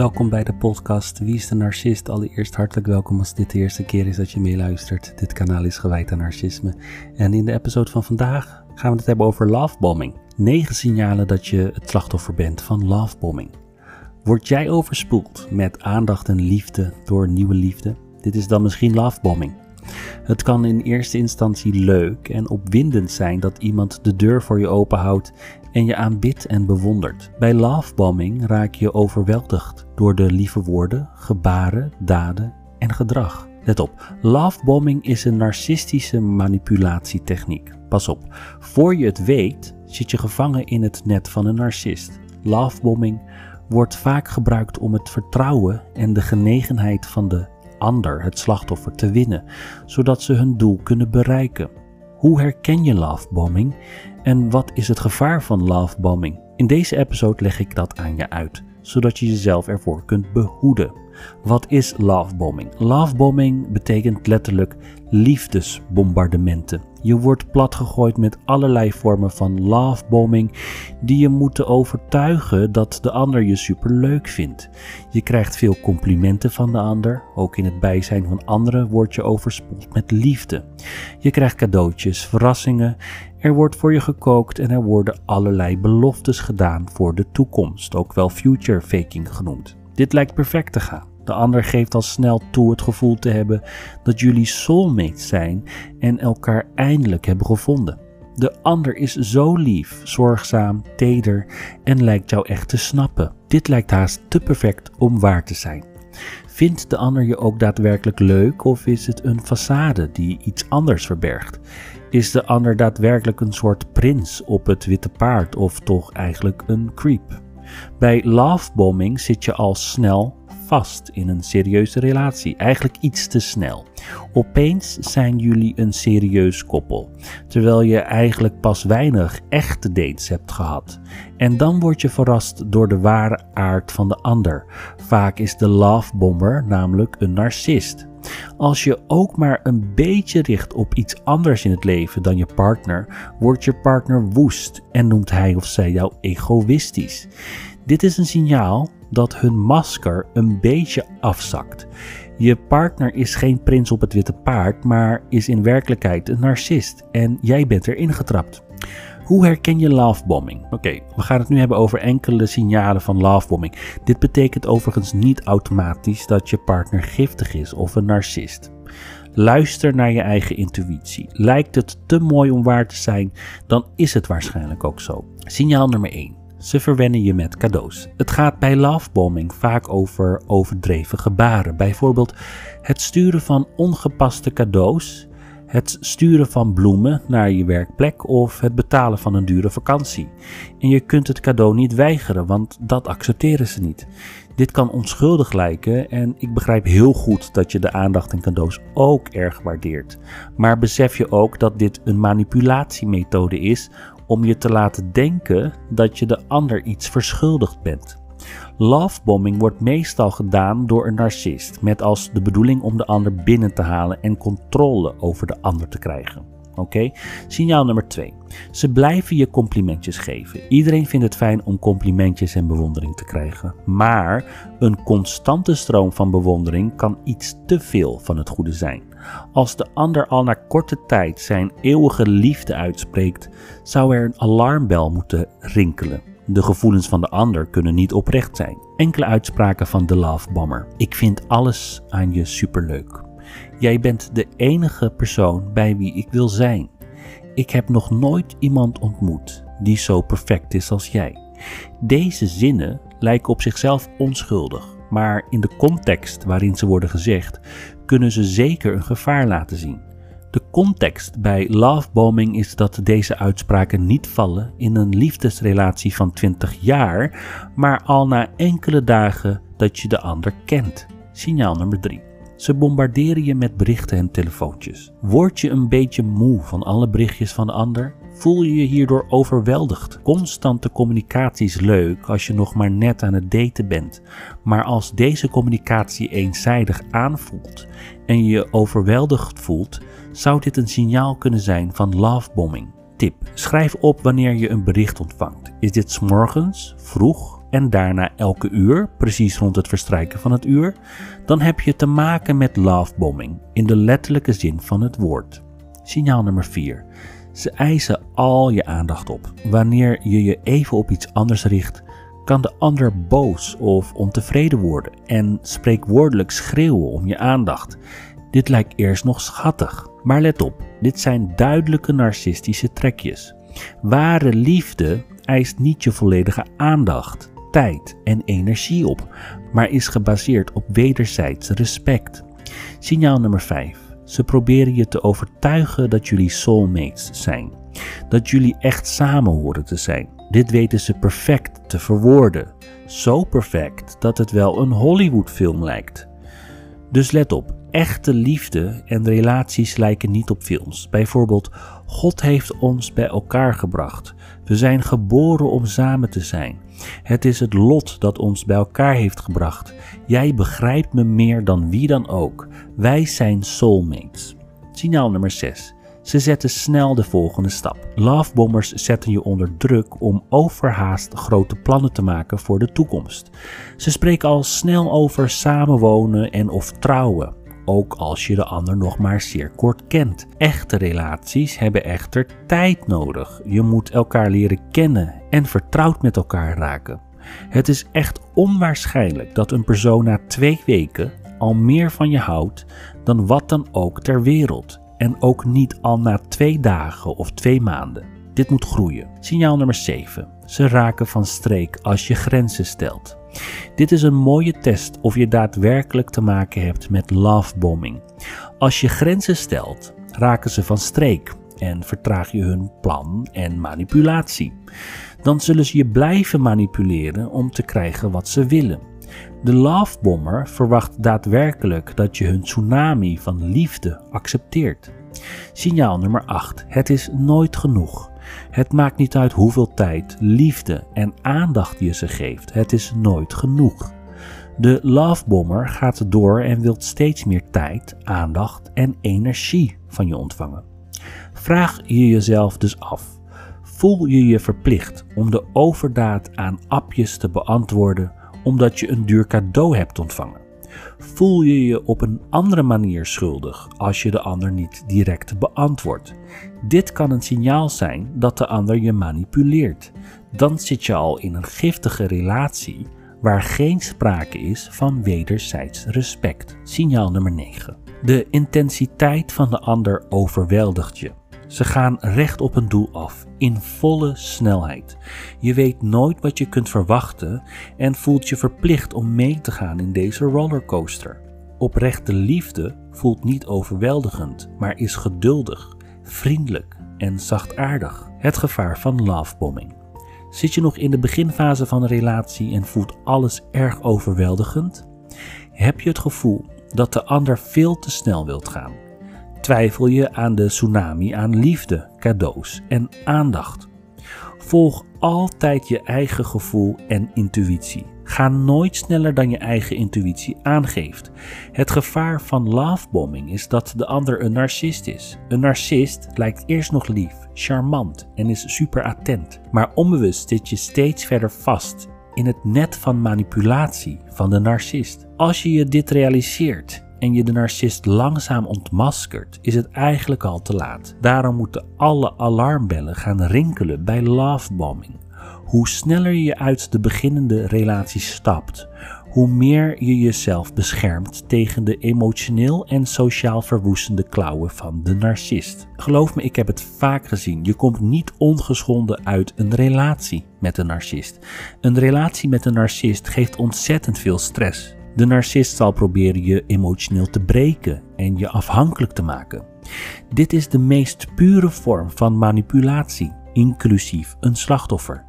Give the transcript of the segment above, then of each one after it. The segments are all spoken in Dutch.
Welkom bij de podcast Wie is de Narcist? Allereerst hartelijk welkom als dit de eerste keer is dat je meeluistert. Dit kanaal is gewijd aan narcisme. En in de episode van vandaag gaan we het hebben over lovebombing. 9 signalen dat je het slachtoffer bent van lovebombing. Word jij overspoeld met aandacht en liefde door nieuwe liefde? Dit is dan misschien lovebombing. Het kan in eerste instantie leuk en opwindend zijn dat iemand de deur voor je openhoudt en je aanbidt en bewondert. Bij lovebombing raak je overweldigd door de lieve woorden, gebaren, daden en gedrag. Let op, lovebombing is een narcistische manipulatietechniek. Pas op, voor je het weet zit je gevangen in het net van een narcist. Lovebombing wordt vaak gebruikt om het vertrouwen en de genegenheid van de ander, het slachtoffer, te winnen, zodat ze hun doel kunnen bereiken. Hoe herken je lovebombing en wat is het gevaar van lovebombing? In deze episode leg ik dat aan je uit, zodat je jezelf ervoor kunt behoeden. Wat is lovebombing? Lovebombing betekent letterlijk liefdesbombardementen. Je wordt platgegooid met allerlei vormen van lovebombing die je moeten overtuigen dat de ander je superleuk vindt. Je krijgt veel complimenten van de ander, ook in het bijzijn van anderen word je overspoeld met liefde. Je krijgt cadeautjes, verrassingen, er wordt voor je gekookt en er worden allerlei beloftes gedaan voor de toekomst, ook wel future faking genoemd. Dit lijkt perfect te gaan. De ander geeft al snel toe het gevoel te hebben dat jullie soulmates zijn en elkaar eindelijk hebben gevonden. De ander is zo lief, zorgzaam, teder en lijkt jou echt te snappen. Dit lijkt haast te perfect om waar te zijn. Vindt de ander je ook daadwerkelijk leuk of is het een façade die iets anders verbergt? Is de ander daadwerkelijk een soort prins op het witte paard of toch eigenlijk een creep? Bij lovebombing zit je al snel vast in een serieuze relatie. Eigenlijk iets te snel. Opeens zijn jullie een serieus koppel, terwijl je eigenlijk pas weinig echte dates hebt gehad. En dan word je verrast door de ware aard van de ander. Vaak is de lovebomber namelijk een narcist. Als je ook maar een beetje richt op iets anders in het leven dan je partner, wordt je partner woest en noemt hij of zij jou egoïstisch. Dit is een signaal dat hun masker een beetje afzakt. Je partner is geen prins op het witte paard, maar is in werkelijkheid een narcist en jij bent erin getrapt. Hoe herken je lovebombing? Oké, we gaan het nu hebben over enkele signalen van lovebombing. Dit betekent overigens niet automatisch dat je partner giftig is of een narcist. Luister naar je eigen intuïtie. Lijkt het te mooi om waar te zijn, dan is het waarschijnlijk ook zo. Signaal nummer 1. Ze verwennen je met cadeaus. Het gaat bij lovebombing vaak over overdreven gebaren. Bijvoorbeeld het sturen van ongepaste cadeaus, het sturen van bloemen naar je werkplek of het betalen van een dure vakantie. En je kunt het cadeau niet weigeren, want dat accepteren ze niet. Dit kan onschuldig lijken en ik begrijp heel goed dat je de aandacht en cadeaus ook erg waardeert. Maar besef je ook dat dit een manipulatiemethode is om je te laten denken dat je de ander iets verschuldigd bent. Lovebombing wordt meestal gedaan door een narcist, met als de bedoeling om de ander binnen te halen en controle over de ander te krijgen. Oké? Signaal nummer 2. Ze blijven je complimentjes geven. Iedereen vindt het fijn om complimentjes en bewondering te krijgen. Maar een constante stroom van bewondering kan iets te veel van het goede zijn. Als de ander al na korte tijd zijn eeuwige liefde uitspreekt, zou er een alarmbel moeten rinkelen. De gevoelens van de ander kunnen niet oprecht zijn. Enkele uitspraken van de Love Bomber. Ik vind alles aan je superleuk. Jij bent de enige persoon bij wie ik wil zijn. Ik heb nog nooit iemand ontmoet die zo perfect is als jij. Deze zinnen lijken op zichzelf onschuldig, maar in de context waarin ze worden gezegd, kunnen ze zeker een gevaar laten zien. De context bij lovebombing is dat deze uitspraken niet vallen in een liefdesrelatie van 20 jaar, maar al na enkele dagen dat je de ander kent. Signaal nummer 3. Ze bombarderen je met berichten en telefoontjes. Word je een beetje moe van alle berichtjes van de ander? Voel je je hierdoor overweldigd? Constante communicatie is leuk als je nog maar net aan het daten bent. Maar als deze communicatie eenzijdig aanvoelt en je je overweldigd voelt, zou dit een signaal kunnen zijn van lovebombing. Tip: schrijf op wanneer je een bericht ontvangt. Is dit s morgens, vroeg, en daarna elke uur, precies rond het verstrijken van het uur, dan heb je te maken met lovebombing in de letterlijke zin van het woord. Signaal nummer 4. Ze eisen al je aandacht op. Wanneer je je even op iets anders richt, kan de ander boos of ontevreden worden en spreekwoordelijk schreeuwen om je aandacht. Dit lijkt eerst nog schattig, maar let op, dit zijn duidelijke narcistische trekjes. Ware liefde eist niet je volledige aandacht, tijd en energie op, maar is gebaseerd op wederzijds respect. Signaal nummer 5. Ze proberen je te overtuigen dat jullie soulmates zijn. Dat jullie echt samen horen te zijn. Dit weten ze perfect te verwoorden. Zo perfect dat het wel een Hollywoodfilm lijkt. Dus let op, echte liefde en relaties lijken niet op films. Bijvoorbeeld, God heeft ons bij elkaar gebracht. We zijn geboren om samen te zijn. Het is het lot dat ons bij elkaar heeft gebracht. Jij begrijpt me meer dan wie dan ook. Wij zijn soulmates. Signaal nummer 6. Ze zetten snel de volgende stap. Lovebombers zetten je onder druk om overhaast grote plannen te maken voor de toekomst. Ze spreken al snel over samenwonen en of trouwen ook als je de ander nog maar zeer kort kent. Echte relaties hebben echter tijd nodig. Je moet elkaar leren kennen en vertrouwd met elkaar raken. Het is echt onwaarschijnlijk dat een persoon na twee weken al meer van je houdt dan wat dan ook ter wereld. En ook niet al na twee dagen of twee maanden. Dit moet groeien. Signaal nummer 7. Ze raken van streek als je grenzen stelt. Dit is een mooie test of je daadwerkelijk te maken hebt met lovebombing. Als je grenzen stelt, raken ze van streek en vertraag je hun plan en manipulatie. Dan zullen ze je blijven manipuleren om te krijgen wat ze willen. De lovebomber verwacht daadwerkelijk dat je hun tsunami van liefde accepteert. Signaal nummer 8. Het is nooit genoeg. Het maakt niet uit hoeveel tijd, liefde en aandacht je ze geeft. Het is nooit genoeg. De lovebomber gaat door en wilt steeds meer tijd, aandacht en energie van je ontvangen. Vraag je jezelf dus af: voel je je verplicht om de overdaad aan appjes te beantwoorden omdat je een duur cadeau hebt ontvangen? Voel je je op een andere manier schuldig als je de ander niet direct beantwoordt. Dit kan een signaal zijn dat de ander je manipuleert. Dan zit je al in een giftige relatie waar geen sprake is van wederzijds respect. Signaal nummer 9. De intensiteit van de ander overweldigt je. Ze gaan recht op een doel af, in volle snelheid. Je weet nooit wat je kunt verwachten en voelt je verplicht om mee te gaan in deze rollercoaster. Oprechte liefde voelt niet overweldigend, maar is geduldig, vriendelijk en zachtaardig. Het gevaar van lovebombing. Zit je nog in de beginfase van een relatie en voelt alles erg overweldigend? Heb je het gevoel dat de ander veel te snel wilt gaan? Twijfel je aan de tsunami aan liefde, cadeaus en aandacht? Volg altijd je eigen gevoel en intuïtie. Ga nooit sneller dan je eigen intuïtie aangeeft. Het gevaar van lovebombing is dat de ander een narcist is. Een narcist lijkt eerst nog lief, charmant en is super attent, maar onbewust zit je steeds verder vast in het net van manipulatie van de narcist. Als je je dit realiseert en je de narcist langzaam ontmaskert, is het eigenlijk al te laat. Daarom moeten alle alarmbellen gaan rinkelen bij lovebombing. Hoe sneller je uit de beginnende relatie stapt, hoe meer je jezelf beschermt tegen de emotioneel en sociaal verwoestende klauwen van de narcist. Geloof me, ik heb het vaak gezien. Je komt niet ongeschonden uit een relatie met een narcist. Een relatie met een narcist geeft ontzettend veel stress. De narcist zal proberen je emotioneel te breken en je afhankelijk te maken. Dit is de meest pure vorm van manipulatie, inclusief een slachtoffer.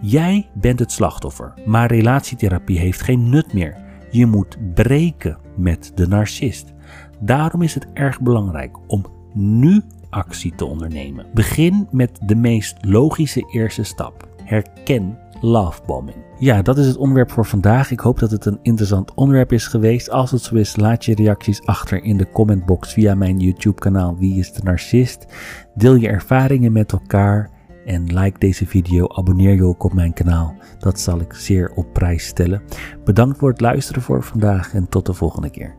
Jij bent het slachtoffer, maar relatietherapie heeft geen nut meer. Je moet breken met de narcist. Daarom is het erg belangrijk om nu actie te ondernemen. Begin met de meest logische eerste stap. Herken lovebombing. Ja, dat is het onderwerp voor vandaag. Ik hoop dat het een interessant onderwerp is geweest. Als het zo is, laat je reacties achter in de commentbox via mijn YouTube kanaal Wie is de Narcist. Deel je ervaringen met elkaar En like deze video, abonneer je ook op mijn kanaal. Dat zal ik zeer op prijs stellen. Bedankt voor het luisteren voor vandaag en tot de volgende keer.